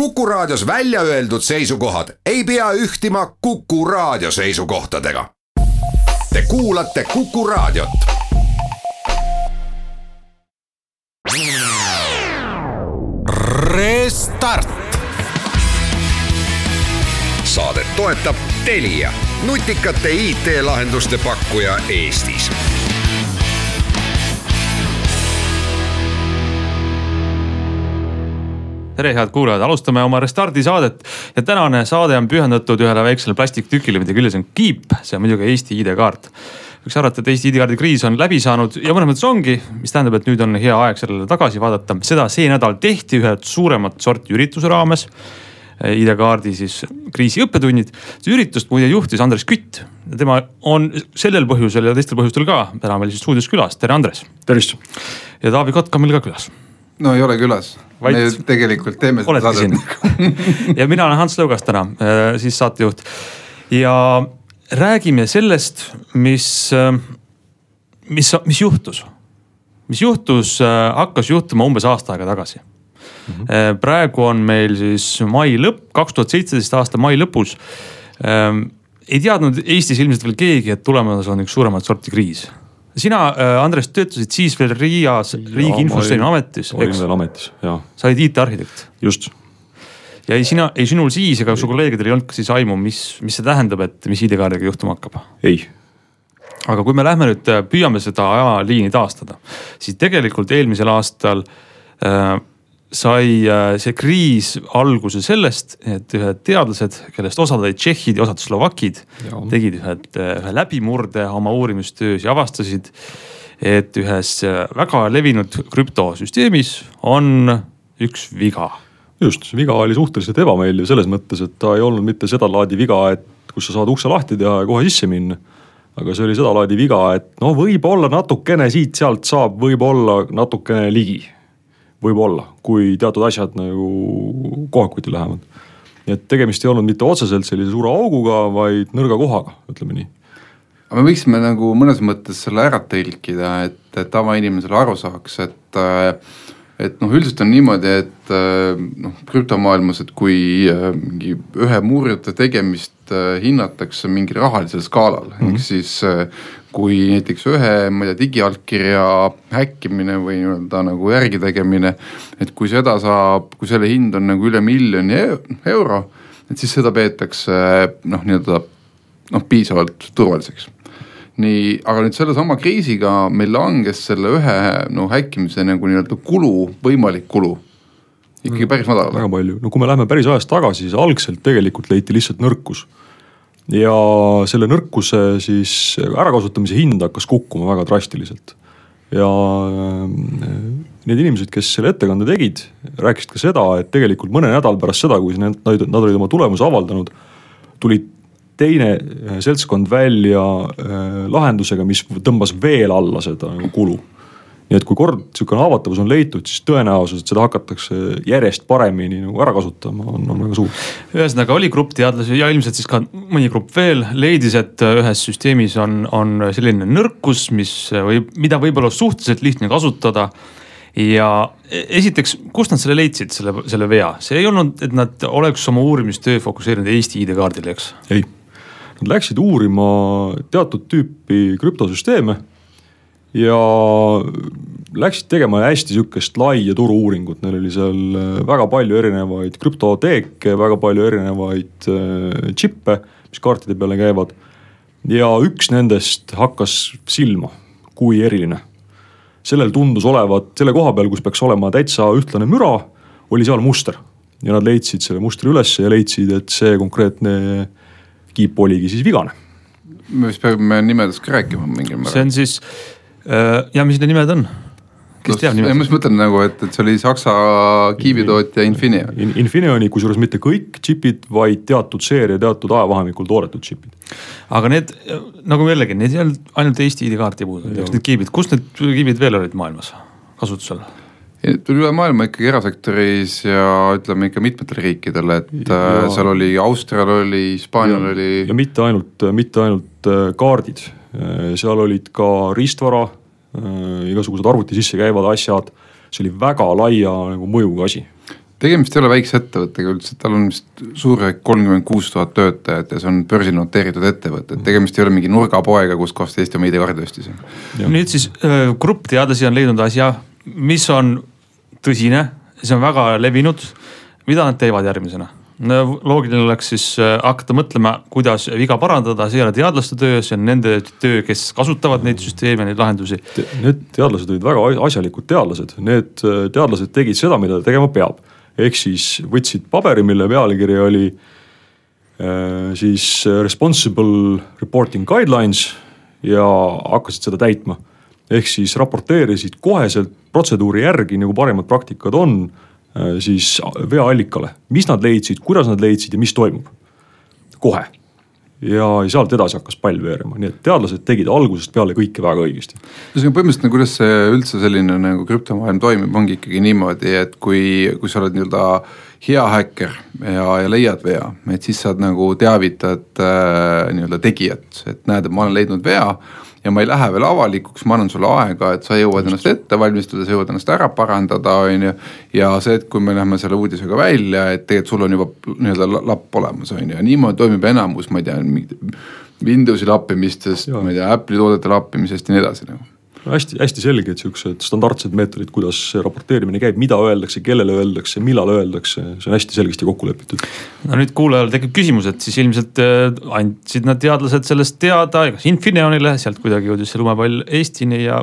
Kuku Raadios välja öeldud seisukohad ei pea ühtima Kuku Raadio seisukohtadega. Te kuulate Kuku Raadiot. Restart. saadet toetab Telia, nutikate IT-lahenduste pakkuja Eestis tere, head kuulajad, alustame oma Restardi saadet ja tänane saade on pühendatud ühele väiksele plastiktükile, mida küljes on kiip, see on muidugi Eesti ID-kaart. võiks arvata, et Eesti ID-kaardi kriis on läbi saanud ja mõnes mõttes ongi, mis tähendab, et nüüd on hea aeg sellele tagasi vaadata. seda see nädal tehti ühe suuremat sorti ürituse raames. ID-kaardi siis kriisi õppetunnid. üritust muide juhtis Andres Kütt. tema on sellel põhjusel ja teistel põhjustel ka täna meil siis stuudios külas, tere Andres. tervist. ja Taavi Kotk on meil ka külas no ei ole külas, me ju tegelikult teeme seda saadet ja mina olen Hans Lõugas täna, äh, siis saatejuht. ja räägime sellest, mis, äh, mis, mis juhtus. mis juhtus, äh, hakkas juhtuma umbes aasta aega tagasi mm. -hmm. praegu on meil siis mai lõpp, kaks tuhat seitseteist aasta mai lõpus. ei teadnud Eestis ilmselt veel keegi, et tulemas on üks suuremat sorti kriis sina, äh, Andres, töötasid siis veel RIA-s, Riigi Infosüsteemi Ametis. olin veel ametis, jaa. sa olid IT-arhitekt. just. ja ei sina, ei sinul siis ega su kolleegidel ei olnud ka siis aimu, mis, mis see tähendab, et mis ID-kaardiga juhtuma hakkab? ei. aga kui me lähme nüüd, äh, püüame seda ajaliini taastada, siis tegelikult eelmisel aastal äh, sai äh, see kriis alguse sellest, et ühed teadlased, kellest osad olid tšehhid ja osad slovakid, tegid ühed, äh, ühe läbimurde oma uurimistöös ja avastasid, et ühes äh, väga levinud krüptosüsteemis on üks viga. just, viga oli suhteliselt ebameeldiv selles mõttes, et ta ei olnud mitte sedalaadi viga, et kus sa saad ukse lahti teha ja kohe sisse minna aga see oli sedalaadi viga, et no võib-olla natukene siit-sealt saab võib-olla natukene ligi võib-olla, kui teatud asjad nagu kohakuti lähevad. nii et tegemist ei olnud mitte otseselt sellise suure auguga, vaid nõrga kohaga, ütleme nii. aga me võiksime nagu mõnes mõttes selle ära tõlkida, et, tavainimesele aru saaks, et et noh, üldiselt on niimoodi, et noh, krüptomaailmas, et kui mingi ühe murjete tegemist hinnatakse mingil rahalisel skaalal mm, -hmm. ehk siis kui näiteks ühe, ma ei tea, digiallkirja häkkimine või nii-öelda nagu järgi tegemine. et kui seda saab, kui selle hind on nagu üle miljoni euro, et siis seda peetakse noh, nii-öelda noh, piisavalt turvaliseks nii, aga nüüd sellesama kriisiga meil langes selle ühe no häkkimise nagu nii-öelda kulu, võimalik kulu ikkagi päris madalale. väga palju, no kui me läheme päris ajas tagasi, siis algselt tegelikult leiti lihtsalt nõrkus ja selle nõrkuse siis ärakasutamise hind hakkas kukkuma väga drastiliselt. ja äh, need inimesed, kes selle ettekande tegid, rääkisid ka seda, et tegelikult mõne nädal pärast seda, kui nad, nad olid oma tulemuse avaldanud, tuli teine äh, seltskond välja äh, lahendusega, mis tõmbas veel alla seda nagu kulu nii et kui kord sihukene haavatavus on leitud, siis tõenäosus, et seda hakatakse järjest paremini nagu ära kasutama, on, on väga suur. ühesõnaga oli grupp teadlasi ja ilmselt siis ka mõni grupp veel leidis, et ühes süsteemis on, on selline nõrkus, mis võib, mida võib-olla suhteliselt lihtne kasutada ja esiteks, kust nad selle leidsid, selle, selle vea, see ei olnud, et nad oleks oma uurimistöö fokusseerinud Eesti ID-kaardile, eks? ei, nad läksid uurima teatud tüüpi krüptosüsteeme ja läksid tegema hästi sihukest laia turu-uuringut, neil oli seal äh, väga palju erinevaid krüptoteeke, väga palju erinevaid äh, džippe, mis kaartide peale käivad. ja üks nendest hakkas silma kui eriline. sellel tundus olevat selle koha peal, kus peaks olema täitsa ühtlane müra, oli seal muster ja nad leidsid selle mustri ülesse ja leidsid, et see konkreetne kiip oligi siis vigane me vist peame nimedest ka rääkima mingil määral. see on siis Äh, ja mis need nimed on? kes teab nimesid? ma just mõtlen nagu, et, et see oli saksa kiivitootja Infineon In,. Infineoni, kusjuures mitte kõik džipid, vaid teatud seeria, teatud ajavahemikul toodetud džipid. aga need nagu jällegi, need ei olnud ainult Eesti ID-kaarti puudutavad, eks need kiibid, kus need kiibid veel olid maailmas kasutusel? tuli üle maailma ikkagi erasektoris ja ütleme ikka mitmetele riikidele, et ja. Äh, seal oli Austrial oli, Hispaanial oli. ja mitte ainult, mitte ainult äh, kaardid, äh, seal olid ka riistvara, igasugused arvuti sisse käivad asjad. see oli väga laia nagu mõjuga asi tegemist ei ole väikse ettevõttega üldse, tal on vist suurusjärk kolmkümmend kuus tuhat töötajat ja see on börsil noteeritud ettevõte, et tegemist ei ole mingi nurgapoega, kus kohast Eesti oma ID-kaardi ostis. nüüd siis äh, grupp teadlasi on leidnud asja, mis on tõsine, see on väga levinud. mida nad teevad järgmisena? Loogiline oleks siis äh, hakata mõtlema, kuidas viga parandada, see ei ole teadlaste töö, see on nende töö, kes kasutavad neid süsteeme, neid lahendusi. Need teadlased olid väga asjalikud teadlased, need äh, teadlased tegid seda, mida tegema peab. ehk siis võtsid paberi, mille pealkiri oli äh, siis responsible reporting guidelines ja hakkasid seda täitma. ehk siis raporteerisid koheselt protseduuri järgi, nagu parimad praktikad on siis veaallikale, mis nad leidsid, kuidas nad leidsid ja mis toimub. kohe ja sealt edasi hakkas pall veerema, nii et teadlased tegid algusest peale kõike väga õigesti. ühesõnaga põhimõtteliselt, kuidas see üldse selline nagu krüptomaailm toimib, ongi ikkagi niimoodi, et kui, kui sa oled nii-öelda hea häkker ja, ja leiad vea, et siis sa nagu teavitad äh, nii-öelda tegijat, et näed, et ma olen leidnud vea ja ma ei lähe veel avalikuks, ma annan sulle aega, et sa jõuad ennast ette valmistada, sa jõuad ennast ära parandada, on ju. ja see, et kui me lähme selle uudisega välja, et tegelikult sul on juba nii-öelda lapp olemas, on ju, ja niimoodi toimib enamus, ma ei tea, Windowsi lappimistest, ma ei tea, Apple'i toodete lappimisest ja nii edasi nagu hästi-hästi selged siuksed standardsed meetodid, kuidas raporteerimine käib, mida öeldakse, kellele öeldakse, millal öeldakse, see on hästi selgesti kokku lepitud. no nüüd kuulajal tekib küsimus, et siis ilmselt äh, andsid nad teadlased sellest teada, kas Infineonile, sealt kuidagi jõudis see lumepall Eestini ja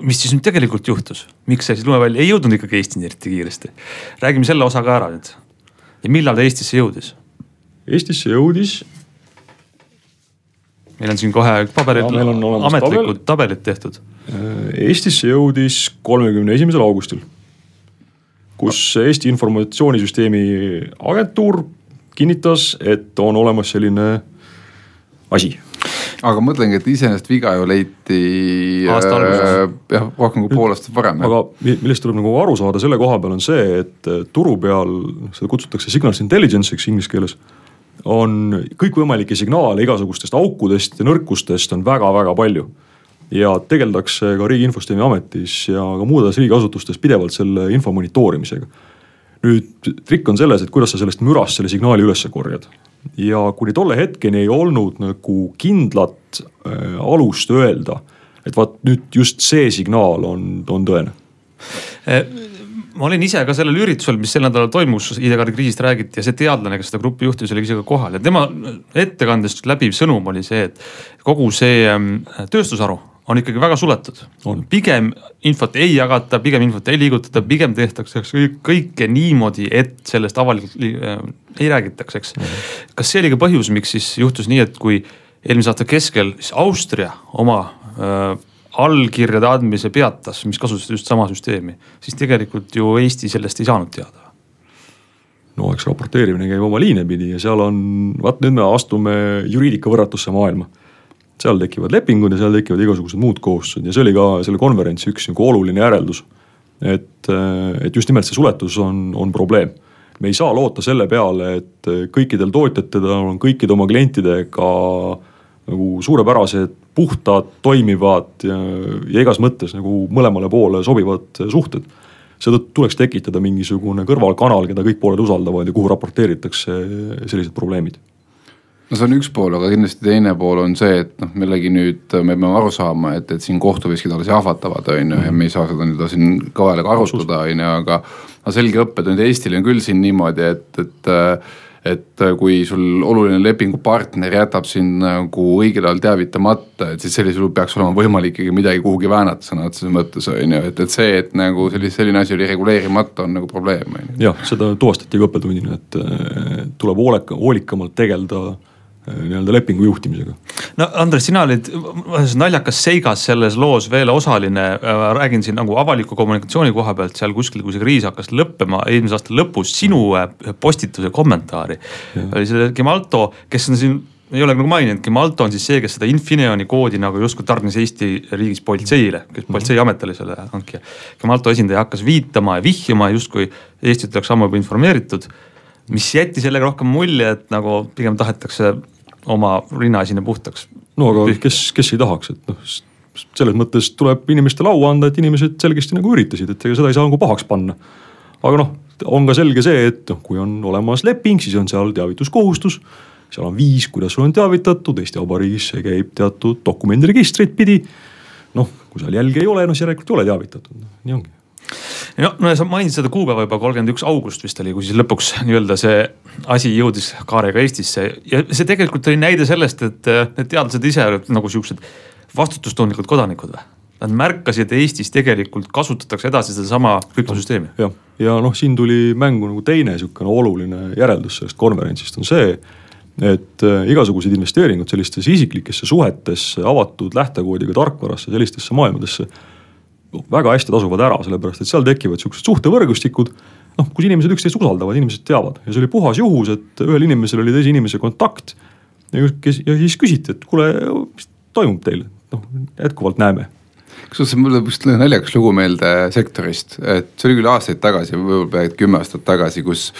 mis siis nüüd tegelikult juhtus, miks see siis lumepall ei jõudnud ikkagi Eestini eriti kiiresti? räägime selle osa ka ära nüüd. ja millal ta Eestisse jõudis? Eestisse jõudis meil on siin kohe paberil ametlikud tabel. tabelid tehtud. Äh, Eestisse jõudis kolmekümne esimesel augustil, kus Eesti Informatsioonisüsteemi Agentuur kinnitas, et on olemas selline asi aga mõtlengi, et iseenesest viga ju leiti aasta alguses äh,. jah, rohkem kui pool aastat varem. aga millest tuleb nagu aru saada selle koha peal on see, et äh, turu peal, seda kutsutakse signals intelligence'iks inglise keeles on kõikvõimalikke signaale igasugustest aukudest ja nõrkustest on väga-väga palju. ja tegeldakse ka Riigi Infosüsteemi Ametis ja ka muudes riigiasutustes pidevalt selle info monitoorimisega. nüüd trikk on selles, et kuidas sa sellest mürast selle signaali üles korjad. ja kuni tolle hetkeni ei olnud nagu kindlat äh, alust öelda, et vaat nüüd just see signaal on, on tõene äh, ma olin ise ka sellel üritusel, mis sel nädalal toimus, ID-kaardi kriisist räägiti ja see teadlane, kes seda gruppi juhtis, oli ise ka kohal ja tema ettekandest läbiv sõnum oli see, et kogu see ähm, tööstusharu on ikkagi väga suletud. pigem infot ei jagata, pigem infot ei liigutata, pigem tehtakse kõike niimoodi, et sellest avalikult äh, ei räägitaks, eks. -hmm. kas see oli ka põhjus, miks siis juhtus nii, et kui eelmise aasta keskel siis Austria oma äh, allkirjade andmise peatas, mis kasutas just sama süsteemi, siis tegelikult ju Eesti sellest ei saanud teada. no eks raporteerimine käib oma liine pidi ja seal on, vaat nüüd me astume juriidika võrratusse maailma. seal tekivad lepingud ja seal tekivad igasugused muud kohustused ja see oli ka selle konverentsi üks nagu oluline järeldus. et, et just nimelt see suletus on, on probleem me ei saa loota selle peale, et kõikidel tootjatel on kõikide oma klientidega nagu suurepärased, puhtad, toimivad ja, ja igas mõttes nagu mõlemale poole sobivad suhted. seetõttu tuleks tekitada mingisugune kõrvalkanal, keda kõik pooled usaldavad ja kuhu raporteeritakse sellised probleemid no see on üks pool, aga kindlasti teine pool on see, et noh, millegi nüüd me peame aru saama, et, et siin kohtuveskid alles jahvatavad, on ju, ja me ei saa seda nii-öelda siin kõva häälega arutada, on ju, aga. aga selge õppetund Eestile on küll siin niimoodi, et, et et äh, kui sul oluline lepingupartner jätab sind nagu õigel ajal teavitamata, et siis sellisel juhul peaks olema võimalik ikkagi midagi kuhugi väänata sõna otseses mõttes on ju, et, et see, et nagu sellise, selline asi oli reguleerimata, on nagu probleem on ju. jah, seda tuvastati ka õppetunnina, et äh, tuleb hooleka, hoolikamalt tegeleda nii-öelda lepingu juhtimisega. no Andres, sina olid naljakas seigas selles loos veel osaline, äh, räägin siin nagu avaliku kommunikatsiooni koha pealt seal kuskil, kui see kriis hakkas lõppema eelmise aasta lõpus, sinu äh, postituse kommentaari. oli see Gemalto, kes on siin ei ole nagu maininud, Gemalto on siis see, kes seda Infineoni koodi nagu justkui tarnis Eesti riigis politseile, kes mhm. politseiamet oli selle hankija. Gemalto esindaja hakkas viitama ja vihjama justkui Eestit oleks ammu juba informeeritud mis jättis jällegi rohkem mulje, et nagu pigem tahetakse oma rinnaesine puhtaks. no aga kes, kes ei tahaks, et noh, selles mõttes tuleb inimestele au anda, et inimesed selgesti nagu üritasid, et ega seda ei saa nagu pahaks panna. aga noh, on ka selge see, et noh, kui on olemas leping, siis on seal teavituskohustus. seal on viis, kuidas sul on teavitatud, Eesti Vabariigis see käib teatud dokumendiregistrit pidi. noh, kui seal jälge ei ole, no siis järelikult ei ole teavitatud, nii ongi no, no sa mainisid seda kuupäeva juba kolmkümmend üks august vist oli, kui siis lõpuks nii-öelda see asi jõudis kaarega Eestisse ja see tegelikult oli näide sellest, et need teadlased ise olid nagu siuksed vastutustundlikud kodanikud või? Nad märkasid, et Eestis tegelikult kasutatakse edasi sedasama krüptosüsteemi. jah, ja noh, siin tuli mängu nagu teine sihukene oluline järeldus sellest konverentsist on see et äh, igasugused investeeringud sellistesse isiklikesse suhetesse, avatud lähtekoodiga tarkvarasse, sellistesse maailmadesse. Väga hästi tasuvad ära, sellepärast et seal tekivad sihukesed suhtevõrgustikud. noh, kus inimesed üksteist usaldavad, inimesed teavad ja see oli puhas juhus, et ühel inimesel oli teise inimese kontakt. ja kes ja siis küsiti, et kuule, mis toimub teil, noh jätkuvalt näeme kusjuures mulle just naljakas lugu meelde sektorist, et see oli küll aastaid tagasi, võib-olla kümme aastat tagasi, kus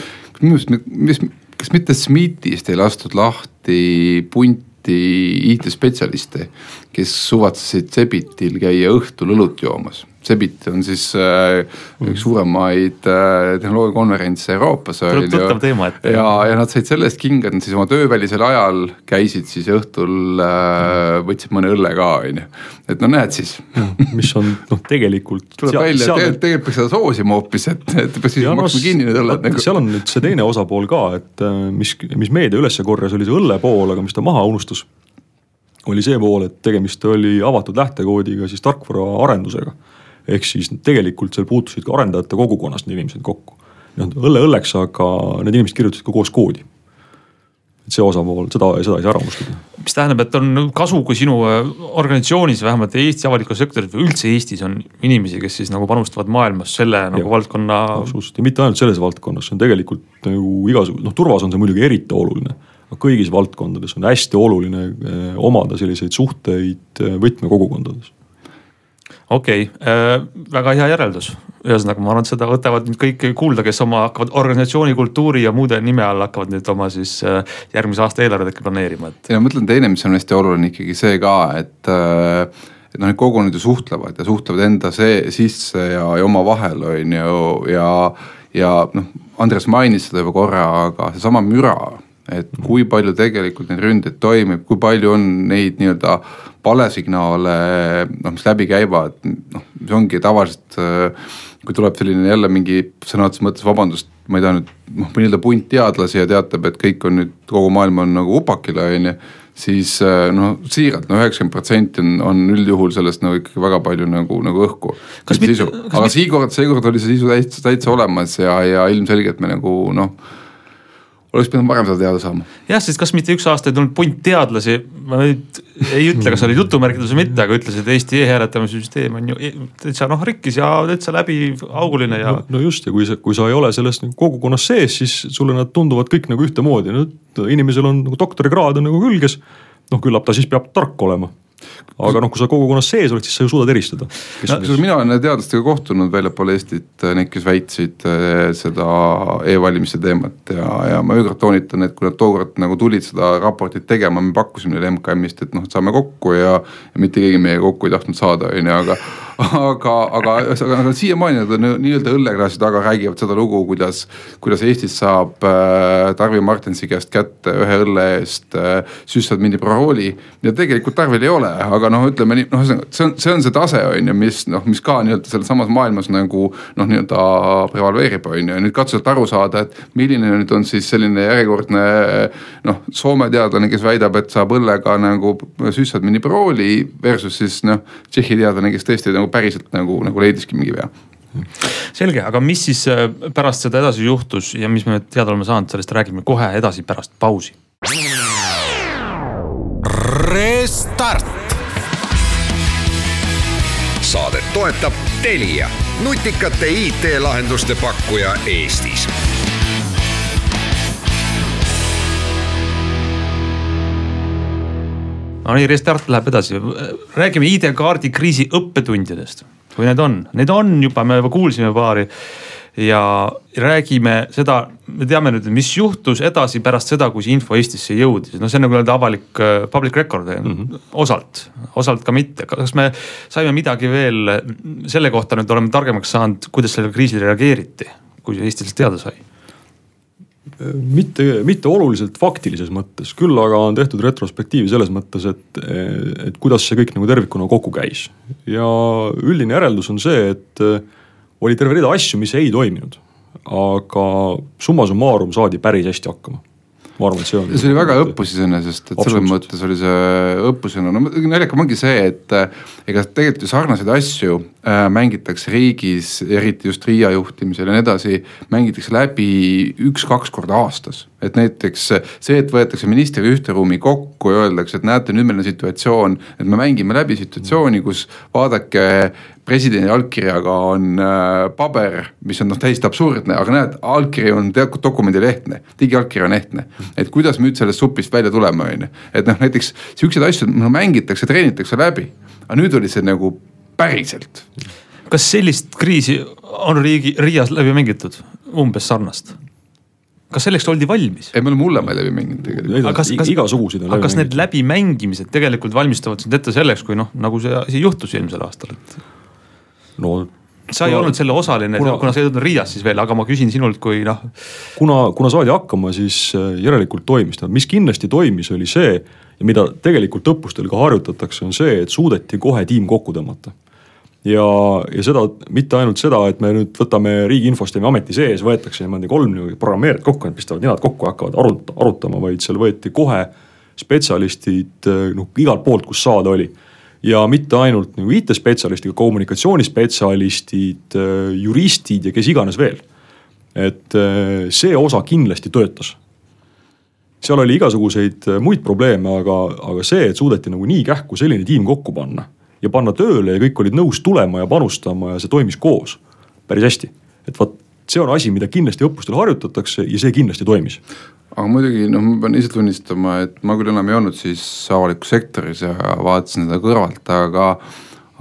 minu arust, mis, kas mitte SMIT-ist ei lastud lahti punti IT-spetsialiste, kes suvatsesid Cebitil käia õhtul õlut joomas Cebit on siis äh, üks suuremaid äh, tehnoloogiakonverentse Euroopas. tuleb tuttav teema, et. ja, ja nad said selle eest kinga, et nad siis oma töövälisel ajal käisid siis õhtul äh, võtsid mõne õlle ka, on ju. et no näed siis mis on noh, tegelikult. tuleb välja, et tegelikult, tegelikult peaks seda soosima hoopis, et, et peaks siis maksma no, kinni need õlled nagu. seal on nüüd see teine osapool ka, et äh, mis, mis meedia üles korjas, oli see õlle pool, aga mis ta maha unustas oli see pool, et tegemist oli avatud lähtekoodiga siis tarkvara arendusega ehk siis tegelikult seal puutusid ka arendajate kogukonnast inimesed kokku. noh õlle õlleks, aga need inimesed kirjutasid ka koos koodi. et see osapool, seda, seda ei saa ära unustada. mis tähendab, et on kasu, kui sinu äh, organisatsioonis, vähemalt Eesti avalikus sektoris või üldse Eestis on inimesi, kes siis nagu panustavad maailmas selle nagu ja, valdkonna. absoluutselt ja mitte ainult selles valdkonnas, see on tegelikult nagu igasugune, noh turvas on see muidugi eriti oluline aga kõigis valdkondades on hästi oluline eh, omada selliseid suhteid eh, võtmekogukondades okei okay, äh,, väga hea järeldus. ühesõnaga, ma arvan, et seda võtavad nüüd kõik kuulda, kes oma hakkavad organisatsiooni kultuuri ja muude nime all hakkavad nüüd oma siis äh, järgmise aasta eelarvet äkki planeerima, et. ja ma mõtlen teine, mis on hästi oluline ikkagi see ka, et äh, et noh, need kogukonnad ju suhtlevad ja suhtlevad enda see sisse ja, ja omavahel on ju ja, ja noh, Andres mainis seda juba korra, aga seesama müra et kui palju tegelikult neid ründeid toimib, kui palju on neid nii-öelda valesignaale, noh mis läbi käivad, noh mis ongi tavaliselt kui tuleb selline jälle mingi sõna otseses mõttes vabandust, ma ei taha nüüd noh, nii-öelda punt teadlasi ja teatab, et kõik on nüüd, kogu maailm on nagu upakile, on ju. siis noh, siiralt no üheksakümmend protsenti on, on üldjuhul sellest nagu ikkagi väga palju nagu, nagu õhku. aga seekord, seekord oli see sisu täitsa, täitsa olemas ja, ja ilmselgelt me nagu noh oleks pidanud varem seda teada saama. jah, sest kas mitte üks aasta ei tulnud punt teadlasi, ma nüüd ei ütle, kas oli jutumärkides või mitte, aga ütles, et Eesti e-hääletamise süsteem on ju e-, täitsa noh rikkis ja täitsa läbiauguline ja no,. no just ja kui sa, kui sa ei ole selles nagu kogukonnas sees, siis sulle nad tunduvad kõik nagu ühtemoodi, no inimesel on nagu doktorikraad on nagu külges. noh, küllap ta siis peab tark olema aga noh, kui sa kogukonnas sees oled, siis sa ju suudad eristada. Mina olen teadlastega kohtunud väljapool Eestit, need, kes väitsid eh, seda e-valimiste teemat ja, ja ma kord toonitan, et kui nad tookord nagu tulid seda raportit tegema, me pakkusime neile MKM-ist, et noh, et saame kokku ja, ja mitte keegi meiega kokku ei tahtnud saada, on ju, aga aga, aga, aga, aga siiamaani nad nii-öelda õlleklaasi taga räägivad seda lugu, kuidas, kuidas Eestis saab äh, Tarvi Martensi käest kätte ühe õlle eest äh, süstad mindi parooli. ja tegelikult Tarvil ei ole, aga noh, ütleme nii, noh, see on, see on see tase on ju, mis noh, mis ka nii-öelda selles samas maailmas nagu noh, nii-öelda prevaleerib on ju ja nüüd katsuda aru saada, et milline nüüd on siis selline järjekordne noh, Soome teadlane, kes väidab, et saab õllega nagu süstad mindi parooli versus siis noh, Tšehhi teadlane, kes tõesti nagu päriselt nagu, nagu leidiski mingi vea selge, aga mis siis äh, pärast seda edasi juhtus ja mis me teada oleme saanud, sellest räägime kohe edasi pärast pausi. Restart. Toetab Telia, nutikate IT-lahenduste pakkuja Eestis. No nii, Restart läheb edasi, räägime ID-kaardi kriisi õppetundidest, kui need on, need on juba, me juba kuulsime paari. Ja räägime seda, me teame nüüd, mis juhtus edasi pärast seda, kui see info Eestisse jõudis, no see on nagu öelda avalik äh, public record mm -hmm. osalt, osalt ka mitte. kas me saime midagi veel selle kohta nüüd oleme targemaks saanud, kuidas sellele kriisile reageeriti? kui Eesti sellest teada sai? mitte, mitte oluliselt faktilises mõttes, küll aga on tehtud retrospektiivi selles mõttes, et, et kuidas see kõik nagu tervikuna kokku käis. ja üldine järeldus on see, et oli terve rida asju, mis ei toiminud. aga summa summarum saadi päris hästi hakkama ma arvan, et see on. see oli väga õppus iseenesest, et selles mõttes oli see õppusena, no naljakam ongi see, et ega tegelikult ju sarnaseid asju mängitakse riigis, eriti just Riia juhtimisel ja nii edasi, mängitakse läbi üks-kaks korda aastas. et näiteks see, et võetakse ministriga ühte ruumi kokku ja öeldakse, et näete, nüüd meil on situatsioon, et me mängime läbi situatsiooni, kus vaadake presidendi allkirjaga on äh, paber, mis on noh täiesti absurdne, aga näed, allkiri on teatud dokumendil ehtne, digiallkiri on ehtne. et kuidas me nüüd sellest supist välja tuleme, on ju, et noh, näiteks siukseid asju no, mängitakse, treenitakse läbi, aga nüüd oli see nagu päriselt. kas sellist kriisi on riigi, Riias läbi mängitud, umbes sarnast? kas selleks oldi valmis? ei, me oleme hullemaid läbi mänginud tegelikult. aga kas, kas, igasuguseid on läbi mängitud. kas need läbimängimised tegelikult valmistavad sind ette selleks, kui noh, nagu see asi juhtus eelmisel aastal, et no sa ei olnud selle osaline, kuna, kuna sa ei olnud Riias siis veel, aga ma küsin sinult kui noh. kuna, kuna saadi hakkama, siis äh, järelikult toimis ta, mis kindlasti toimis, oli see ja mida tegelikult õppustel ka harjutatakse, on see, et suudeti kohe tiim kokku tõmmata. Ja, ja seda mitte ainult seda, et me nüüd võtame Riigi Infosüsteemi Ameti sees, võetakse niimoodi kolm programmeerijat kokku, nad pistavad ninad kokku ja hakkavad arut-, arutama, vaid seal võeti kohe spetsialistid noh igalt poolt, kus saada oli ja mitte ainult nagu IT-spetsialistid, kommunikatsioonispetsialistid, juristid ja kes iganes veel. et äh, see osa kindlasti töötas. seal oli igasuguseid muid probleeme, aga, aga see, et suudeti nagu nii kähku selline tiim kokku panna ja panna tööle ja kõik olid nõus tulema ja panustama ja see toimis koos päris hästi. et vot see on asi, mida kindlasti õppustel harjutatakse ja see kindlasti toimis aga muidugi noh, ma pean ise tunnistama, et ma küll enam ei olnud siis avalikus sektoris ja vaatasin seda kõrvalt, aga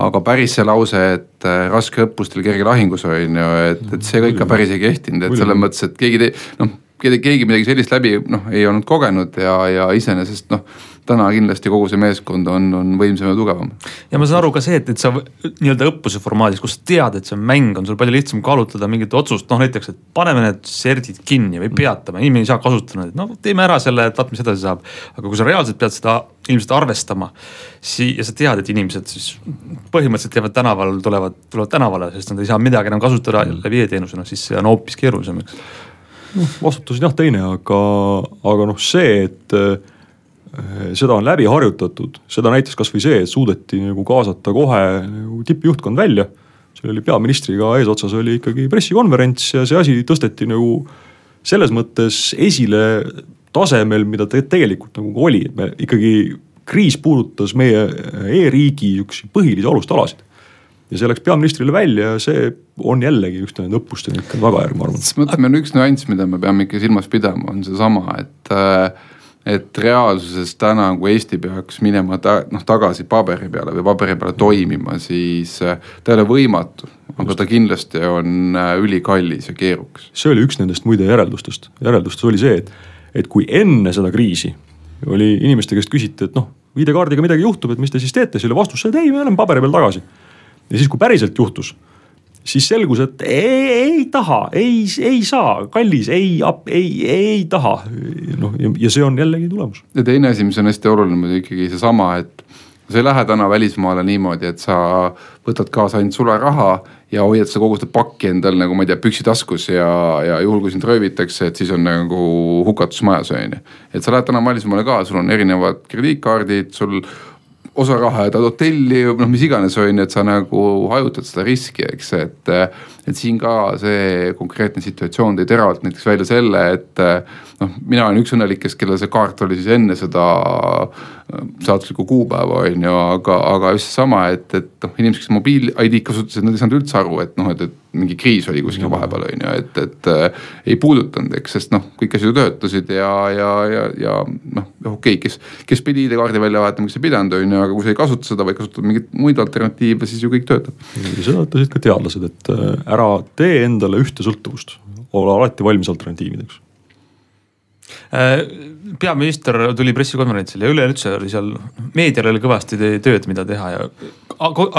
aga päris see lause, et äh, raske õppustel, kerge lahingus on ju, et, et see kõik ka päris ei kehtinud, et selles mõttes, et keegi te-, noh, keegi midagi sellist läbi noh, ei olnud kogenud ja, ja iseenesest noh täna kindlasti kogu see meeskond on, on võimsam ja tugevam. ja ma saan aru ka see, et, et sa nii-öelda õppuse formaadis, kus sa tead, et see on mäng, on sul palju lihtsam kaalutleda mingit otsust, noh näiteks, et paneme need serdid kinni või peatame, inimene ei saa kasutada neid, no teeme ära selle, et vaat mis edasi saab. aga kui sa reaalselt pead seda ilmselt arvestama, sii- ja sa tead, et inimesed siis põhimõtteliselt jäävad tänaval, tulevad, tulevad tänavale, sest nad ei saa midagi enam kasutada läbi e-teenusena, siis see on hoopis keerulisem, eks noh, vastutus on jah teine, aga, aga noh, see, et Äh, seda on läbi harjutatud, seda näitas kasvõi see, et suudeti nagu kaasata kohe nagu tippjuhtkond välja. seal oli peaministriga eesotsas oli ikkagi pressikonverents ja see asi tõsteti nagu selles mõttes esile tasemel, mida ta tegelikult nagu oli, et me ikkagi, kriis puudutas meie e-riigi üks põhilisi alustalasid ja see läks peaministrile välja ja see on jällegi üks nende õppuste niisugune tagajärg, ma arvan. siis mõtleme, on üks nüanss, mida me peame ikka silmas pidama, on seesama, et äh, et reaalsuses täna, kui Eesti peaks minema ta, noh tagasi paberi peale või paberi peale toimima, siis äh, ta ei ole võimatu, aga ta kindlasti on äh, ülikallis ja keerukas. see oli üks nendest muide järeldustest, järeldustes oli see, et, et kui enne seda kriisi oli inimeste käest küsiti, et noh, ID-kaardiga midagi juhtub, et mis te siis teete, siis oli vastus see, et ei, me oleme paberi peal tagasi. Ja siis, kui päriselt juhtus siis selgus, et ei, ei taha, ei, ei saa, kallis, ei, ei, ei taha. noh, ja see on jällegi tulemus. ja teine asi, mis on hästi oluline muidugi ikkagi seesama, et sa ei lähe täna välismaale niimoodi, et sa võtad kaasa ainult sularaha ja hoiad seda kogu seda pakki endal nagu ma ei tea, püksitaskus ja, ja juhul kui sind röövitakse, et siis on nagu hukatus majas on ju. et sa lähed täna välismaale ka, sul on erinevad krediitkaardid, sul osa raha jätad hotelli, noh, mis iganes on ju, et sa nagu hajutad seda riski, eks, et. Et siin ka see konkreetne situatsioon tõi teravalt näiteks välja selle, et noh, mina olen üks õnnelikest, kellel see kaart oli siis enne seda saatuslikku kuupäeva, on ju, aga, aga just seesama, et, et noh, inimesed, kes mobiil-ID-d kasutasid, nad ei saanud üldse aru, et noh, et, et mingi kriis oli kuskil vahepeal on ju, et, et äh, ei puudutanud, eks, sest noh, kõik asjad töötasid ja, ja, ja, ja noh, okei okay,, kes, kes pidi ID-kaardi välja vahetama, kes ei pidanud, on ju, aga kui sa ei kasuta seda, vaid kasutad mingeid muid alternatiive, siis ju kõik töötab. ja seda ütlesid ka teadlased, et ära tee endale ühte sõltuvust, ole alati valmis alternatiivideks. Äh, peaminister tuli pressikonverentsile ja üleüldse oli seal, meedial oli kõvasti tööd, mida teha ja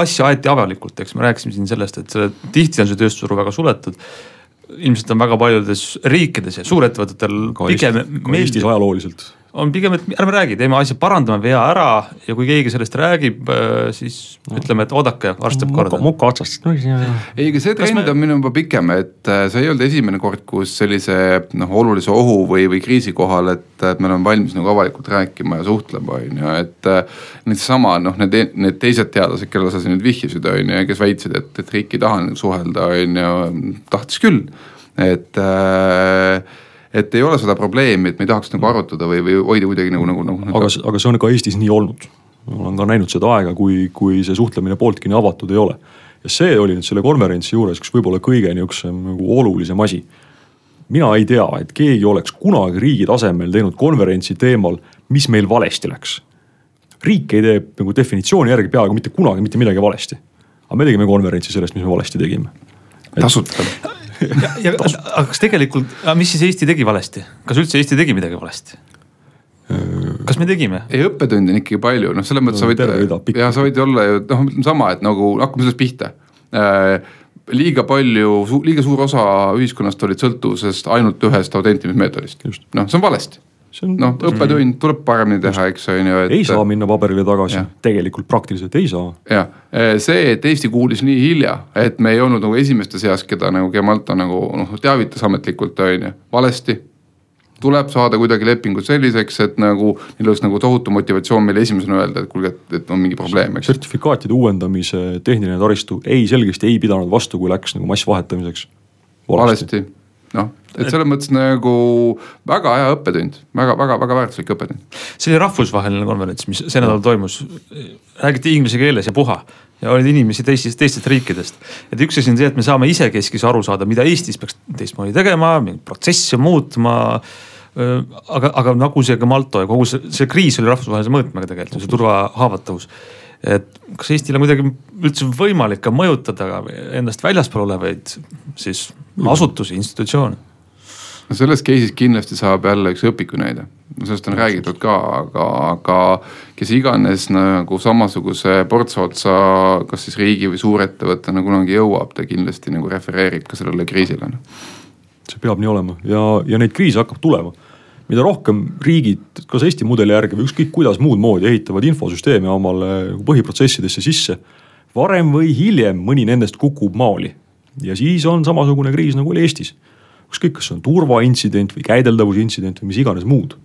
asja aeti avalikult, eks. Me rääkisime siin sellest, et selle, tihti on see tööstusharu väga suletud. ilmselt on väga paljudes riikides ja suurettevõtetel pigem ka Eestis ajalooliselt on pigem, et ärme räägi, teeme asja, parandame vea ära ja kui keegi sellest räägib, siis no. ütleme, et oodake, varsti saab korda. moka otsast ei, aga see trend me... on minu juba pikem, et äh, see ei olnud esimene kord, kus sellise noh, olulise ohu või, või kriisi kohal, et, et me oleme valmis nagu avalikult rääkima ja suhtlema, on ju, et. Äh, nüüd seesama noh, need, need teised teadlased, kellele sa siin nüüd vihjasid, on ju, kes väitsid, et, et riik ei taha suhelda, on ju, tahtis küll, et äh, et ei ole seda probleemi, et me ei tahaks nagu arutada või, või hoida kuidagi nagu, nagu, nagu. aga, aga see on ka Eestis nii olnud. ma olen ka näinud seda aega, kui, kui see suhtlemine pooltki nii avatud ei ole. ja see oli nüüd selle konverentsi juures üks võib-olla kõige nihukesem nagu olulisem asi. mina ei tea, et keegi oleks kunagi riigi tasemel teinud konverentsi teemal, mis meil valesti läks. riik ei tee nagu definitsiooni järgi peaaegu mitte kunagi mitte midagi valesti. aga me tegime konverentsi sellest, mis me valesti tegime. tasuta ja, ja aga kas tegelikult, mis siis Eesti tegi valesti, kas üldse Eesti tegi midagi valesti? kas me tegime? ei, õppetunde on ikkagi palju, noh, selles mõttes no, sa võid, ja sa võid olla ju noh, sama, et nagu hakkame sellest pihta. Äh, liiga palju, liiga suur osa ühiskonnast olid sõltuvusest ainult ühest autentimismeetodist. noh, see on valesti on... noh, õppetund tuleb paremini teha, eks on ju et.... ei saa minna paberile tagasi, tegelikult praktiliselt ei saa. jah, see, et Eesti kuulis nii hilja, et me ei olnud nagu esimeste seas, keda nagu Gemalto nagu noh teavitas ametlikult on ju, valesti. Tuleb saada kuidagi lepingud selliseks, et nagu neil oleks nagu tohutu motivatsioon meile esimesena öelda, et kuulge, et, et on mingi probleem, eks. sertifikaatide uuendamise tehniline taristu ei selgesti ei pidanud vastu, kui läks nagu massvahetamiseks. valesti, valesti noh, et selles mõttes nagu väga hea õppetund väga, väga, väga väärtuslik õppetund. see oli rahvusvaheline konverents, mis see nädal toimus, räägiti inglise keeles ja puha ja olid inimesi teistest, teistest riikidest. et üks asi on see, et me saame isekeskis aru saada, mida Eestis peaks teistmoodi tegema, mingeid protsesse muutma aga, aga nagu see Gemalto ja kogu see, see kriis oli rahvusvahelise mõõtmega tegelikult, see turvahaavatavus et kas Eestil on kuidagi üldse võimalik ka mõjutada endast väljaspool olevaid siis asutusi, institutsioone? no selles case'is kindlasti saab jälle üks õpikunäide, sellest on räägitud ka, aga, aga kes iganes nagu samasuguse portsu otsa, kas siis riigi või suurettevõttena kunagi jõuab, ta kindlasti nagu refereerib ka sellele kriisile. see peab nii olema ja, ja neid kriise hakkab tulema mida rohkem riigid, kas Eesti mudeli järgi või ükskõik kuidas muud moodi ehitavad infosüsteeme omale põhiprotsessidesse sisse. varem või hiljem mõni nendest kukub maali ja siis on samasugune kriis nagu oli Eestis. ükskõik, kas see on turvaintsident või käideldavusintsident või mis iganes muud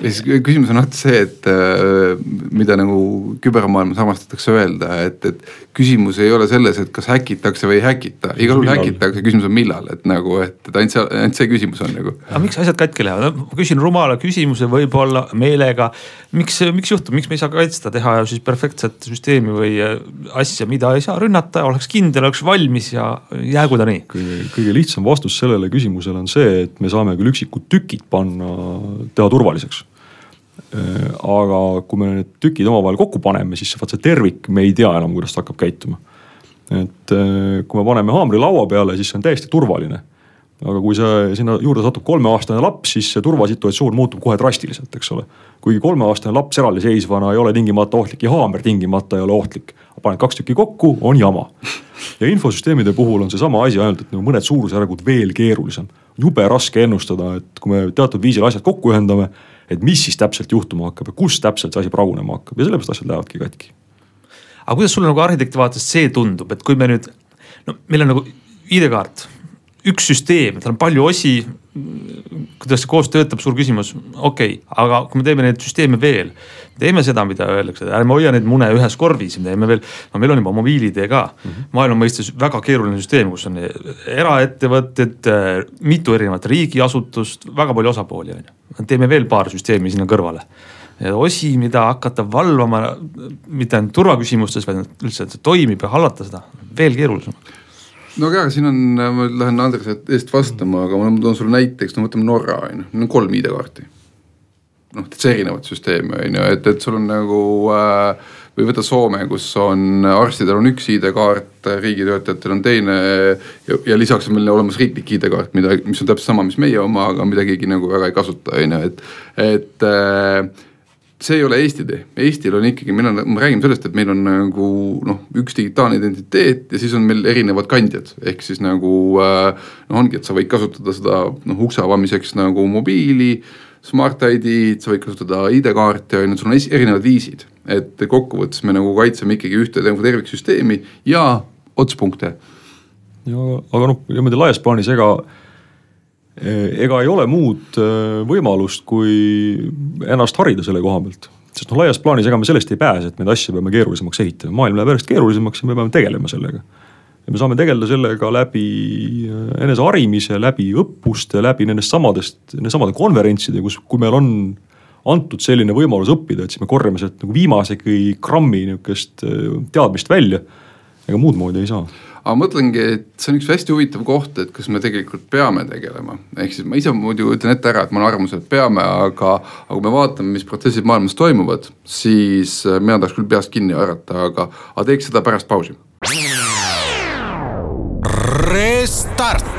ja siis küsimus on alati see, et äh, mida nagu kübermaailmas armastatakse öelda, et, et küsimus ei ole selles, et kas häkitakse või ei häkita, igal juhul häkitakse, küsimus on millal, et nagu, et, et ainult see, ainult see küsimus on nagu. aga miks asjad katki lähevad, ma küsin rumala küsimuse võib-olla meelega. miks, miks juhtub, miks me ei saa kaitsta, teha siis perfektset süsteemi või äh, asja, mida ei saa rünnata, oleks kindel, oleks valmis ja jäägu ta nii. kõige, kõige lihtsam vastus sellele küsimusele on see, et me saame küll üksikud tükid panna, teha turvaliseks aga kui me need tükid omavahel kokku paneme, siis vaat see tervik, me ei tea enam, kuidas ta hakkab käituma. et äh, kui me paneme haamri laua peale, siis see on täiesti turvaline. aga kui see sinna juurde satub kolmeaastane laps, siis see turvasituatsioon muutub kohe drastiliselt, eks ole. kuigi kolmeaastane laps eraldiseisvana ei ole tingimata ohtlik ja haamer tingimata ei ole ohtlik. paned kaks tükki kokku, on jama. ja infosüsteemide puhul on seesama asi, ainult et mõned suurusjärgud veel keerulisem. jube raske ennustada, et kui me teatud viisil asjad kokku ühendame et mis siis täpselt juhtuma hakkab ja kus täpselt see asi pragunema hakkab ja sellepärast asjad lähevadki katki. aga kuidas sulle nagu arhitekti vaatest see tundub, et kui me nüüd, no meil on nagu ID-kaart, üks süsteem, tal on palju osi. Kuidas see koos töötab, suur küsimus, okei okay., aga kui me teeme neid süsteeme veel, teeme seda, mida öeldakse, ärme hoia neid mune ühes korvis, me teeme veel, no meil on juba mobiil-ID ka mm -hmm. maailma mõistes väga keeruline süsteem, kus on eraettevõtted, mitu erinevat riigiasutust, väga palju osapooli on ju. teeme veel paar süsteemi sinna kõrvale osi, mida hakata valvama mitte ainult turvaküsimustes, vaid üldse, et see toimib ja hallata seda veel keerulisemaks no aga siin on, ma lähen Andrese eest vastama, aga ma toon sulle näiteks, no võtame Norra on ju, neil on kolm ID-kaarti. noh, täitsa erinevat süsteemi on ju, et, et sul on nagu äh, või võta Soome, kus on arstidel on üks ID-kaart, riigitöötajatel on teine. ja, ja lisaks on meil olemas riiklik ID-kaart, mida, mis on täpselt sama, mis meie oma, aga mida keegi nagu väga ei kasuta, on ju, et, et äh, see ei ole Eesti tee, Eestil on ikkagi, meil on, me räägime sellest, et meil on nagu noh, üks digitaalne identiteet ja siis on meil erinevad kandjad, ehk siis nagu äh, noh, ongi, et sa võid kasutada seda noh, ukse avamiseks nagu mobiili, Smart ID-d, sa võid kasutada ID-kaarti, on ju, sul on erinevad viisid. et kokkuvõttes me nagu kaitseme ikkagi ühte nagu terviksüsteemi ja otspunkte. ja aga noh, niimoodi laias plaanis ega ega ei ole muud eh, võimalust, kui ennast harida selle koha pealt. sest noh, laias plaanis ega me sellest ei pääse, et neid asju peame keerulisemaks ehitama, maailm läheb järjest keerulisemaks ja me peame tegelema sellega. ja me saame tegeleda sellega läbi eh, eneseharimise, läbi õppuste, läbi nendest samadest, nende samade konverentside, kus, kui meil on antud selline võimalus õppida, et siis me korjame sealt nagu viimasegi grammi nihukest teadmist välja. ega muud moodi ei saa aga mõtlengi, et see on üks hästi huvitav koht, et kas me tegelikult peame tegelema. ehk siis ma ise muidu ütlen ette ära, et ma olen arvamusel, et peame, aga, aga kui me vaatame, mis protsessid maailmas toimuvad, siis äh, mina tahaks küll peast kinni haarata, aga, aga teeks seda pärast pausi. Restart.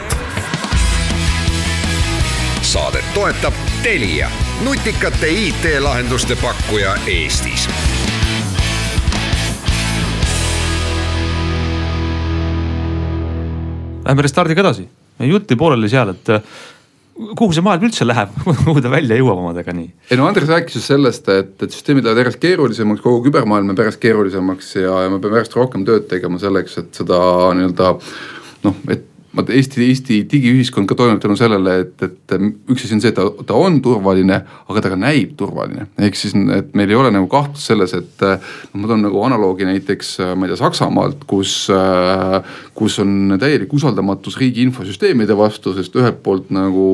saadet toetab Telia, nutikate IT-lahenduste pakkuja Eestis Lähme restardiga edasi, jutt jäi pooleli seal, et äh, kuhu see maailm üldse läheb kuhu ta välja jõuab omadega nii? ei no Andres rääkis just sellest, et, et süsteemid lähevad järjest keerulisemaks, kogu kübermaailm läheb järjest keerulisemaks ja, ja me peame järjest rohkem tööd tegema selleks, et seda nii-öelda noh, et vaata Eesti, Eesti digiühiskond ka toimub tänu sellele, et, et üks asi on see, et ta, ta on turvaline, aga ta ka näib turvaline. ehk siis, et meil ei ole nagu kahtlust selles, et noh, ma toon nagu analoogi näiteks ma ei tea Saksamaalt, kus, kus on täielik usaldamatus riigi infosüsteemide vastu, sest ühelt poolt nagu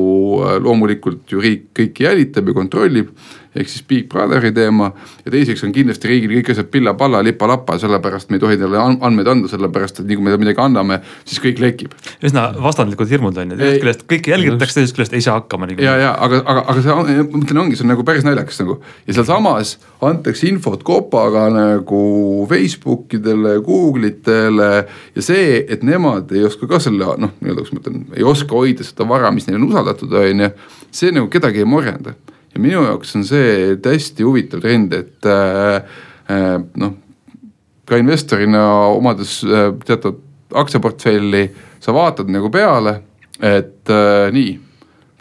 loomulikult ju riik kõiki jälitab ja kontrollib ehk siis Big Brotheri teema. ja teiseks on kindlasti riigil kõik asjad pilla-palla, lipa-lapa, sellepärast me ei tohi talle andmeid anda, sellepärast et nii kui me midagi anname, siis kõik lekib. üsna vastandlikud hirmud on ju, ühest küljest kõike jälgitakse, teisest küljest ei saa hakkama ja, ja aga, aga, aga see, ma mõtlen, ongi, see on nagu päris naljakas nagu ja sealsamas antakse infot kopaga nagu Facebookidele, Google itele ja see, et nemad ei oska ka selle noh, nii-öelda, kuidas ma ütlen, ei oska hoida seda vara, mis neile on usaldatud, on ju. see nagu kedagi ei morjenda ja minu jaoks on see hästi huvitav trend, et äh, äh, noh, ka investorina omades äh, teatud aktsiaportfelli, sa vaatad nagu peale, et äh, nii,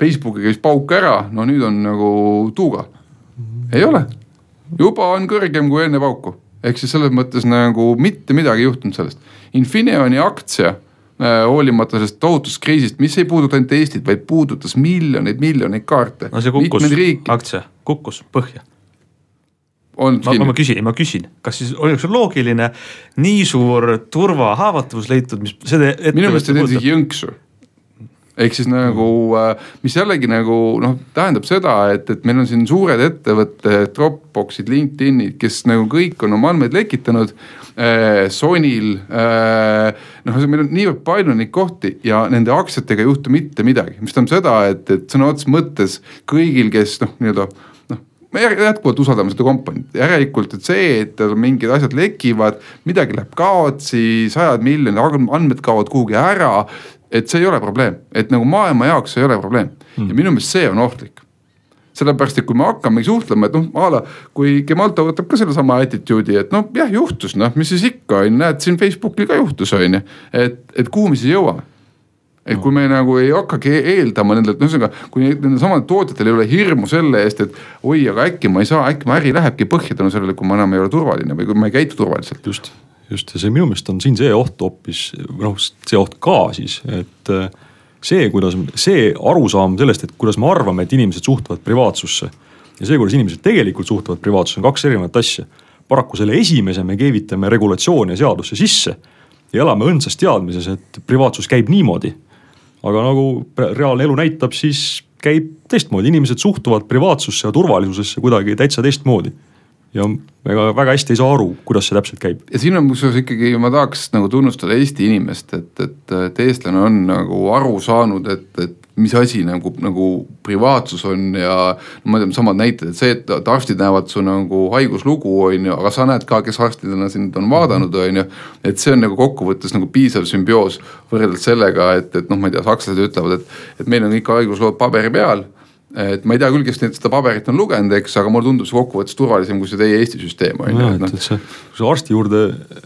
Facebooki käis pauk ära, no nüüd on nagu tuuga. ei ole, juba on kõrgem kui enne pauku, ehk siis selles mõttes nagu mitte midagi ei juhtunud sellest. Infineoni aktsia hoolimata sellest tohutust kriisist, mis ei puuduta ainult Eestit, vaid puudutas miljoneid, miljoneid kaarte. no see kukkus, aktsia kukkus põhja. ma, ma küsin, ma küsin, kas siis oleks loogiline nii suur turvahaavatavus leitud, mis seda. minu meelest see teeb isegi jõnksu ehk siis nagu, äh, mis jällegi nagu noh, tähendab seda, et, et meil on siin suured ettevõtted, Dropboxid, LinkedInid, kes nagu kõik on oma andmeid lekitanud äh,. Sonyl äh,, noh, meil on niivõrd palju neid kohti ja nende aktsiatega ei juhtu mitte midagi, mis tähendab seda, et, et sõna otseses mõttes kõigil, kes noh, nii-öelda noh me jätkuvalt usaldame seda kompaniid, järelikult, et see, et mingid asjad lekivad, midagi läheb kaotsi, sajad miljonid andmed kaovad kuhugi ära et see ei ole probleem, et nagu maailma jaoks ei ole probleem mm. ja minu meelest see on ohtlik sellepärast, et kui me hakkame suhtlema, et noh, a la kui Gemalto võtab ka sellesama attitude'i, et noh, jah, juhtus, noh, mis siis ikka on näed siin Facebookil ka juhtus, on ju. et, et kuhu me siis jõuame? et no. kui me nagu ei hakkagi eeldama nendelt, ühesõnaga kui nendel samadel tootjatel ei ole hirmu selle eest, et oi, aga äkki ma ei saa, äkki mu äri lähebki põhja tänu sellele, kui ma enam ei ole turvaline või kui ma ei käitu turvaliselt. just just ja see minu meelest on siin see oht hoopis, noh see oht ka siis, et äh, see, kuidas, see arusaam sellest, et kuidas me arvame, et inimesed suhtuvad privaatsusse. ja see, kuidas inimesed tegelikult suhtuvad privaatsusse, on kaks erinevat asja. paraku selle esimese me keevitame regulatsiooni ja seadusse sisse ja elame õndsas teadmises, et privaatsus käib niimoodi. aga nagu reaalne elu näitab, siis käib teistmoodi, inimesed suhtuvad privaatsusse ja turvalisusesse kuidagi täitsa teistmoodi ja väga, väga hästi ei saa aru, kuidas see täpselt käib. ja siin on kusjuures ikkagi ma tahaks nagu tunnustada Eesti inimest, et, et, et eestlane on nagu aru saanud, et, et mis asi nagu, nagu privaatsus on ja no ma tean, samad näited, et see, et arstid näevad su nagu haiguslugu, on ju, aga sa näed ka, kes arstidena sind on vaadanud, on ju. et see on nagu kokkuvõttes nagu piisav sümbioos võrreldes sellega, et, et noh, ma ei tea, sakslased ütlevad, et, et meil on kõik haiguslood paberi peal et ma ei tea küll, kes need seda paberit on lugenud, eks, aga mulle tundub see kokkuvõttes turvalisem kui see teie Eesti süsteem on ju. et, et sa, kui sa arsti juurde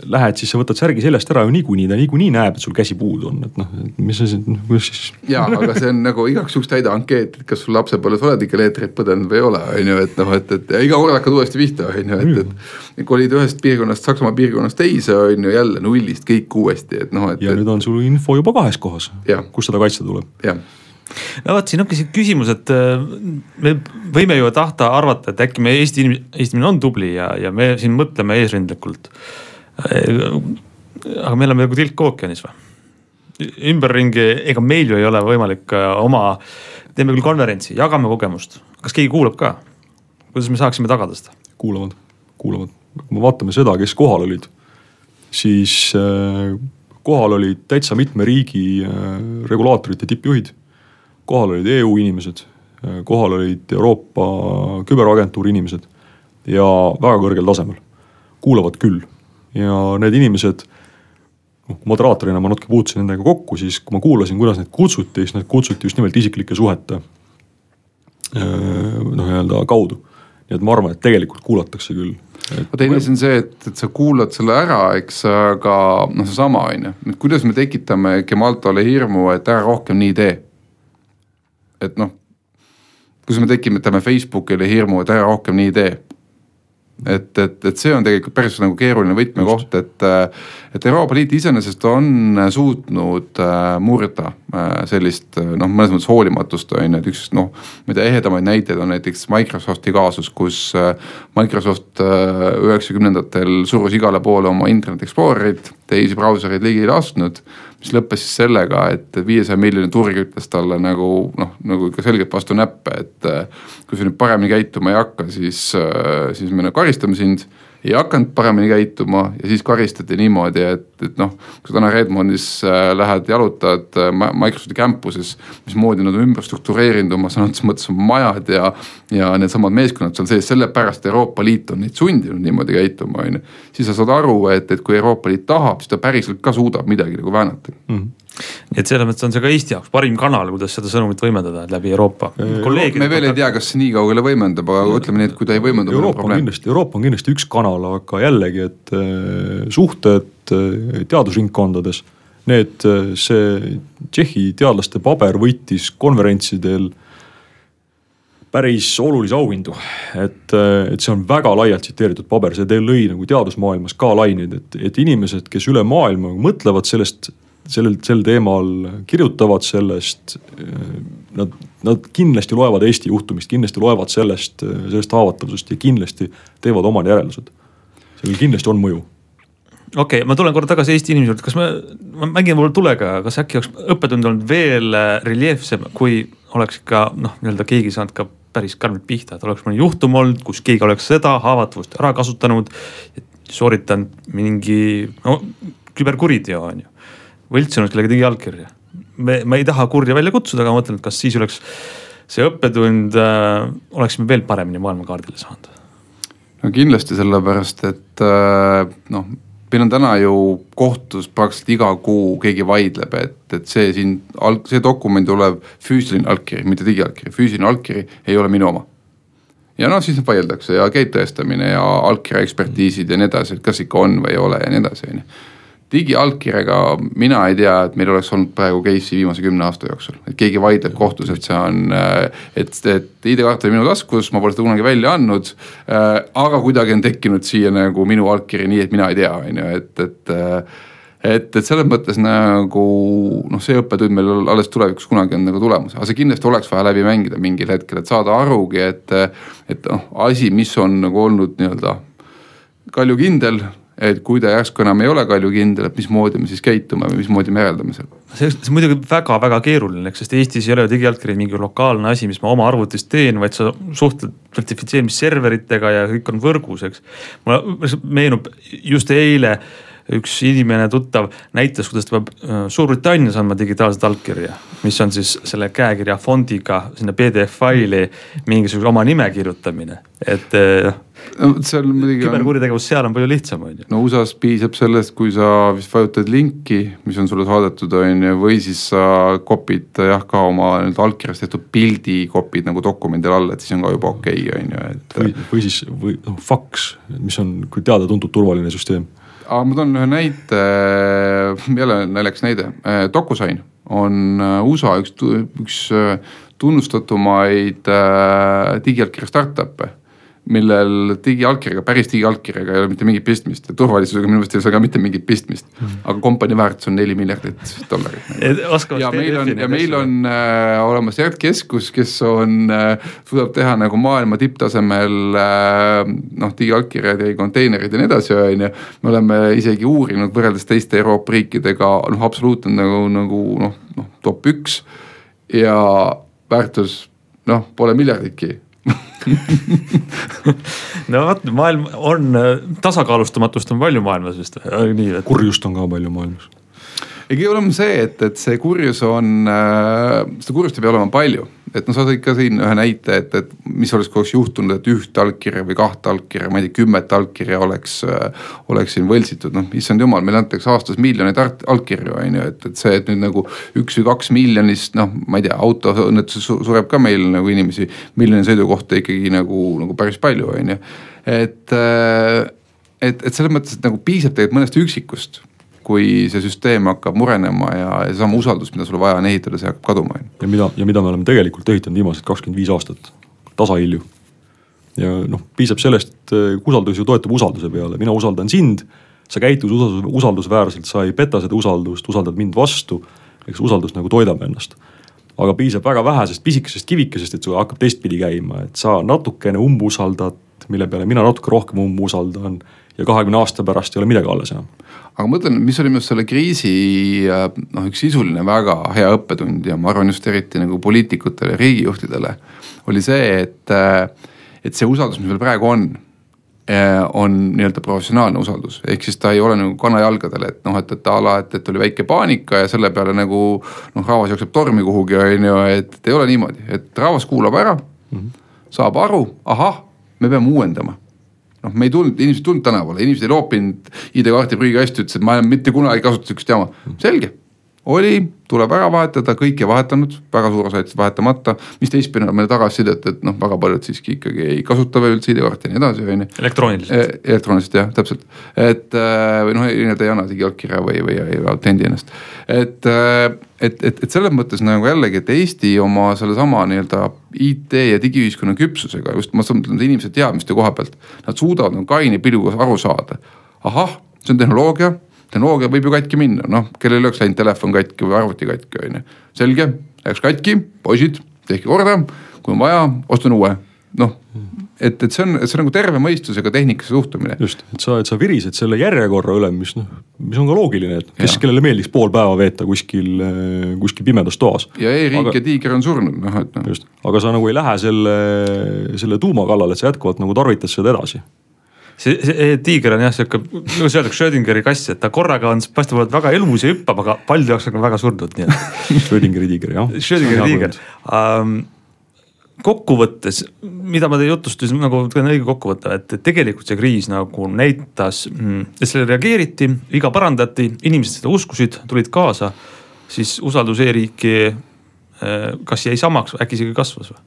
lähed, siis sa võtad särgi seljast ära ju niikuinii, ta niikuinii näeb, et sul käsi puudu on, et noh, mis sa siis, kuidas siis. ja, aga see on nagu igaks juhuks täida ankeet, et kas sul lapsepõlves oled ikka leetrit põdenud või ei ole, on ju, et noh, et, et ja iga kord hakkad uuesti pihta, on ju, et, et. kolid ühest piirkonnast, Saksamaa piirkonnast teise, on ju, jälle nullist kõik uuesti, et noh, et. ja et, nüüd on sul info juba kahes kohas, kus seda kaitsta tuleb. jah no vot, siin ongi see küsimus, et äh, me võime ju tahta arvata, et äkki me Eesti inimene, Eesti inimene on tubli ja, ja me siin mõtleme eesrindlikult. Äh, aga me oleme nagu tilk ookeanis või? ümberringi, ega meil ju ei ole võimalik äh, oma, teeme küll konverentsi, jagame kogemust, kas keegi kuulab ka? kuidas me saaksime tagada seda? kuulavad, kuulavad, kui me vaatame seda, kes kohal olid, siis kohal olid täitsa mitme riigi regulaatorite tippjuhid kohal olid EU inimesed, kohal olid Euroopa küberagentuuri inimesed ja väga kõrgel tasemel, kuulavad küll. ja need inimesed, noh moderaatorina ma natuke puutusin nendega kokku, siis kui ma kuulasin, kuidas neid kutsuti, siis need kutsuti just nimelt isiklike suhete noh, nii-öelda kaudu. nii et ma arvan, et tegelikult kuulatakse küll aga teine asi on see, et, et sa kuulad selle ära, eks, aga noh, seesama on ju, et kuidas me tekitame Gemaltole hirmu, et ära rohkem nii tee et noh, kus me tekitame Facebookile hirmu, et ära rohkem nii tee et, et, et see on tegelikult päris nagu keeruline võtmekoht, et, et Euroopa Liit iseenesest on suutnud äh, murda äh, sellist noh, mõnes mõttes hoolimatust on ju, et üks noh. tea, ehedamaid näiteid on näiteks Microsofti kaasus, kus äh, Microsoft üheksakümnendatel surus igale poole oma Internet Explorerit, teisi brausereid ligi ei lasknud mis lõppes siis sellega, et viiesaja miljoni turg ütles talle nagu noh, nagu ikka selgelt vastu näppe, et kui sa nüüd paremini käituma ei hakka, siis, siis me nagu karistame sind ei hakanud paremini käituma ja siis karistati niimoodi, et, et noh, kui sa täna Redmondis äh, lähed, jalutad äh, Microsofti campuses, mismoodi nad on ümber struktureerinud oma sõna otseses mõttes majad ja, ja needsamad meeskonnad seal sees, sellepärast Euroopa Liit on neid sundinud niimoodi käituma, on ju. siis sa saad aru, et, et kui Euroopa Liit tahab, siis ta päriselt ka suudab midagi nagu väänata mm. -hmm nii et selles mõttes on see ka Eesti jaoks parim kanal, kuidas seda sõnumit võimendada läbi Euroopa. me veel ei tea, kas nii kaugele võimendab, aga ütleme nii, et kui ta ei võimendu. Euroopa on kindlasti, Euroopa on kindlasti üks kanal, aga jällegi, et äh, suhted äh, teadusringkondades. Need, äh, see Tšehhi teadlaste paber võitis konverentsidel päris olulisi auhindu. et, et see on väga laialt tsiteeritud paber, see lõi nagu teadusmaailmas ka laineid, et, et inimesed, kes üle maailma mõtlevad sellest sellel, sel teemal kirjutavad sellest. Nad, nad kindlasti loevad Eesti juhtumist, kindlasti loevad sellest, sellest haavatavusest ja kindlasti teevad omad järeldused. sellel kindlasti on mõju okei okay,, ma tulen korra tagasi Eesti inimese juurde, kas me, ma mängin võib-olla tulega, kas äkki oleks õppetund olnud veel äh, reljeefsem, kui oleks ikka noh, nii-öelda keegi saanud ka päris karmilt pihta, et oleks mõni juhtum olnud, kus keegi oleks seda haavatavust ära kasutanud. sooritanud mingi no küberkuriteo on ju võltsinud kellegi digiallkirja. me, ma ei taha kurja välja kutsuda, aga ma mõtlen, et kas siis oleks see õppetund äh,, oleksime veel paremini maailmakaardile saanud. no kindlasti sellepärast, et äh, noh, meil on täna ju kohtus praktiliselt iga kuu keegi vaidleb, et, et see siin, see dokumendi olev füüsiline allkiri, mitte digiallkiri, füüsiline allkiri ei ole minu oma ja noh, siis vaieldakse ja käib tõestamine ja allkirja ekspertiisid ja nii edasi, et kas ikka on või ei ole ja nii edasi, on ju digiallkirjaga mina ei tea, et meil oleks olnud praegu case'i viimase kümne aasta jooksul, et keegi vaidleb kohtus, et see on, äh, et, et ID-kaart oli minu taskus, ma pole seda kunagi välja andnud. Äh, aga kuidagi on tekkinud siia nagu minu allkiri nii, et mina ei tea, on ju, et, et äh, et, et selles mõttes nagu noh, see õppetund meil alles tulevikus kunagi on nagu tulemas, aga see kindlasti oleks vaja läbi mängida mingil hetkel, et saada arugi, et. et noh, asi, mis on nagu olnud nii-öelda kaljukindel et kui ta järsku enam ei ole kaljukindel, et mismoodi me siis käitume või mismoodi me järeldame seal. see, on muidugi väga-väga keeruline, eks, sest Eestis ei ole digiallkiri mingi lokaalne asi, mis ma oma arvutis teen, vaid sa suhtled sertifitseerimisserveritega ja kõik on võrgus, eks. mulle meenub just eile üks inimene, tuttav näitas, kuidas ta peab äh, Suurbritannias andma digitaalset allkirja. mis on siis selle käekirja fondiga sinna PDF faili mingisuguse oma nime kirjutamine, et noh no seal muidugi on, küberkuritegevus seal on palju lihtsam, on ju. no USA-s piisab sellest, kui sa vist vajutad linki, mis on sulle saadetud, on ju, või siis sa copy'd jah ka oma nii-öelda allkirjast tehtud pildi copy'd nagu dokumendile alla, et siis on ka juba okei okay,, on ju, et. või, või siis, või noh, faks, mis on kui teada-tuntud turvaline süsteem. Aga ma toon ühe näite, jälle naljakas näide, DocuSign on äh, USA üks, üks äh, tunnustatumaid äh, digiallkirja startup'e millel digiallkirjaga, päris digiallkirjaga ei ole mitte mingit pistmist ja turvalisusega minu meelest ei ole ka mitte mingit pistmist. -hmm. aga kompanii väärtus on neli miljardit dollarit. ja meil on, ja meil on äh, olemas järgkeskus, kes on äh,, suudab teha nagu maailma tipptasemel äh, noh, digiallkirjad ja konteinerid ja nii edasi, on ju. me oleme isegi uurinud võrreldes teiste Euroopa riikidega, noh absoluutne nagu, nagu noh, noh top üks ja väärtus noh, pole miljarditki no vot, maailm on, tasakaalustamatust on palju maailmas vist või, nii et. kurjust on ka palju maailmas. ja kõige hullem on see, et, et see kurjus on äh,, seda kurjust ei pea olema palju et noh, sa tõid ka siin ühe näite, et, et mis oleks, kui oleks juhtunud, et ühte allkirja või kahte allkirja, ma ei tea, kümmet allkirja oleks, oleks siin võltsitud, noh issand jumal, meile antakse aastas miljoneid allkirju, on ju, et, et see, et nüüd nagu üks või kaks miljonist, noh, ma ei tea, autoõnnetuses sureb ka meil nagu inimesi miljoni sõidu kohta ikkagi nagu, nagu päris palju, on ju. et, et, et selles mõttes, et nagu piisab tegelikult mõnest üksikust kui see süsteem hakkab murenema ja seesama usaldus, mida sul vaja on ehitada, see hakkab kaduma. ja mida, ja mida me oleme tegelikult ehitanud viimased kakskümmend viis aastat, tasahilju. ja noh, piisab sellest, usaldus ju toetub usalduse peale, mina usaldan sind. sa käitud usaldus, usaldusväärselt, sa ei peta seda usaldust, usaldad mind vastu. eks usaldus nagu toidab ennast aga piisab väga vähesest pisikesest kivikesest, et sul hakkab teistpidi käima, et sa natukene umbusaldad, mille peale mina natuke rohkem umbusaldan ja kahekümne aasta pärast ei ole midagi alles enam. Aga ma mõtlen, mis oli minu arust selle kriisi äh, noh, üks sisuline väga hea õppetund ja ma arvan just eriti nagu poliitikutele ja riigijuhtidele. oli see, et, äh, et see usaldus, mis meil praegu on äh, on nii-öelda professionaalne usaldus, ehk siis ta ei ole nagu kanajalgadel, et noh, et, et a la, et, et oli väike paanika ja selle peale nagu noh, rahvas jookseb tormi kuhugi, on ju, et ei ole niimoodi, et rahvas kuulab ära mm, -hmm. saab aru, ahah, me peame uuendama noh, me ei tulnud, inimesed ei tulnud tänavale, inimesed ei loopinud ID-kaarti prügikasti, ütlesid, ma mitte kunagi ei kasuta sihukest jama, selge oli, tuleb ära vahetada, kõik ei vahetanud, väga suur osa jättis vahetamata, mis teistpidi annab meile tagasisidet, et noh, väga paljud siiski ikkagi ei kasuta veel üldse ID-kaarti ja nii edasi, on ju. elektrooniliselt e. elektrooniliselt jah, täpselt, et äh, või noh, nii-öelda ei anna digiallkirja või, või ei autendi ennast. et, äh, et, et, et selles mõttes nagu jällegi, et Eesti oma sellesama nii-öelda IT ja digiühiskonna küpsusega just ma mõtlen inimese teadmiste koha pealt, nad suudavad nagu kaine pilguga aru saada. ahah, see on tehnoloogia tehnoloogia võib ju katki minna, noh, kellel oleks läinud telefon katki või arvuti katki, on ju. selge, läks katki, poisid, tehke korda, kui on vaja, ostan uue, noh et, et see on, see on nagu terve mõistusega tehnikasse suhtumine. just, et sa, et sa virised selle järjekorra üle, mis noh, mis on ka loogiline, et kes, kellele meeldiks pool päeva veeta kuskil, kuskil pimedas toas. ja e-riik aga... ja tiiger on surnud, noh et noh. just, aga sa nagu ei lähe selle, selle tuuma kallale, et sa jätkuvalt nagu tarvitad seda edasi see, see tiiger on jah sihuke, nagu öeldakse, Schrödingeri kass, et ta korraga on, paistab olevat väga elus ja hüppab, aga paljude jaoks on väga surnud, nii et. Schrödingeri tiiger jah. Schrödingeri tiiger um,. Kokkuvõttes, mida ma teie jutust nagu teen õige kokkuvõtte, et tegelikult see kriis nagu näitas, mm, et sellele reageeriti, viga parandati, inimesed seda uskusid, tulid kaasa, siis usaldus e-riiki eh, kas jäi samaks, äkki isegi kasvas või?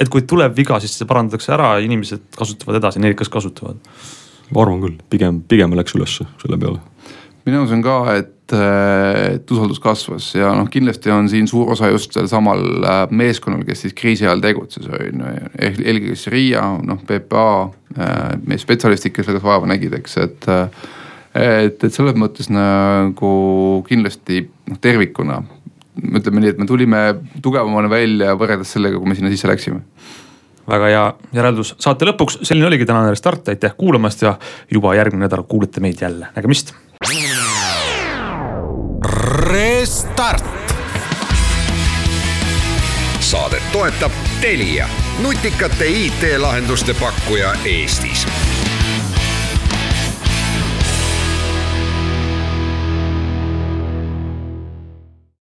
et kui tuleb viga, siis see parandatakse ära, inimesed kasutavad edasi, need, kes kasutavad. ma arvan küll, pigem, pigem läks ülesse selle peale. mina usun ka, et, et usaldus kasvas ja noh, kindlasti on siin suur osa just sel samal äh, meeskonnal, kes siis kriisi ajal tegutses, on ju. ehk eelkõige siis RIA, noh PPA, äh, meie spetsialistid, kes selles vaeva nägid, eks, et et, et selles mõttes nagu kindlasti noh tervikuna ütleme nii, et me tulime tugevamana välja võrreldes sellega, kui me sinna sisse läksime väga hea järeldus saate lõpuks, selline oligi tänane Restart, aitäh kuulamast ja juba järgmine nädal kuulete meid jälle, nägemist. Restart. saadet toetab Telia, nutikate IT-lahenduste pakkuja Eestis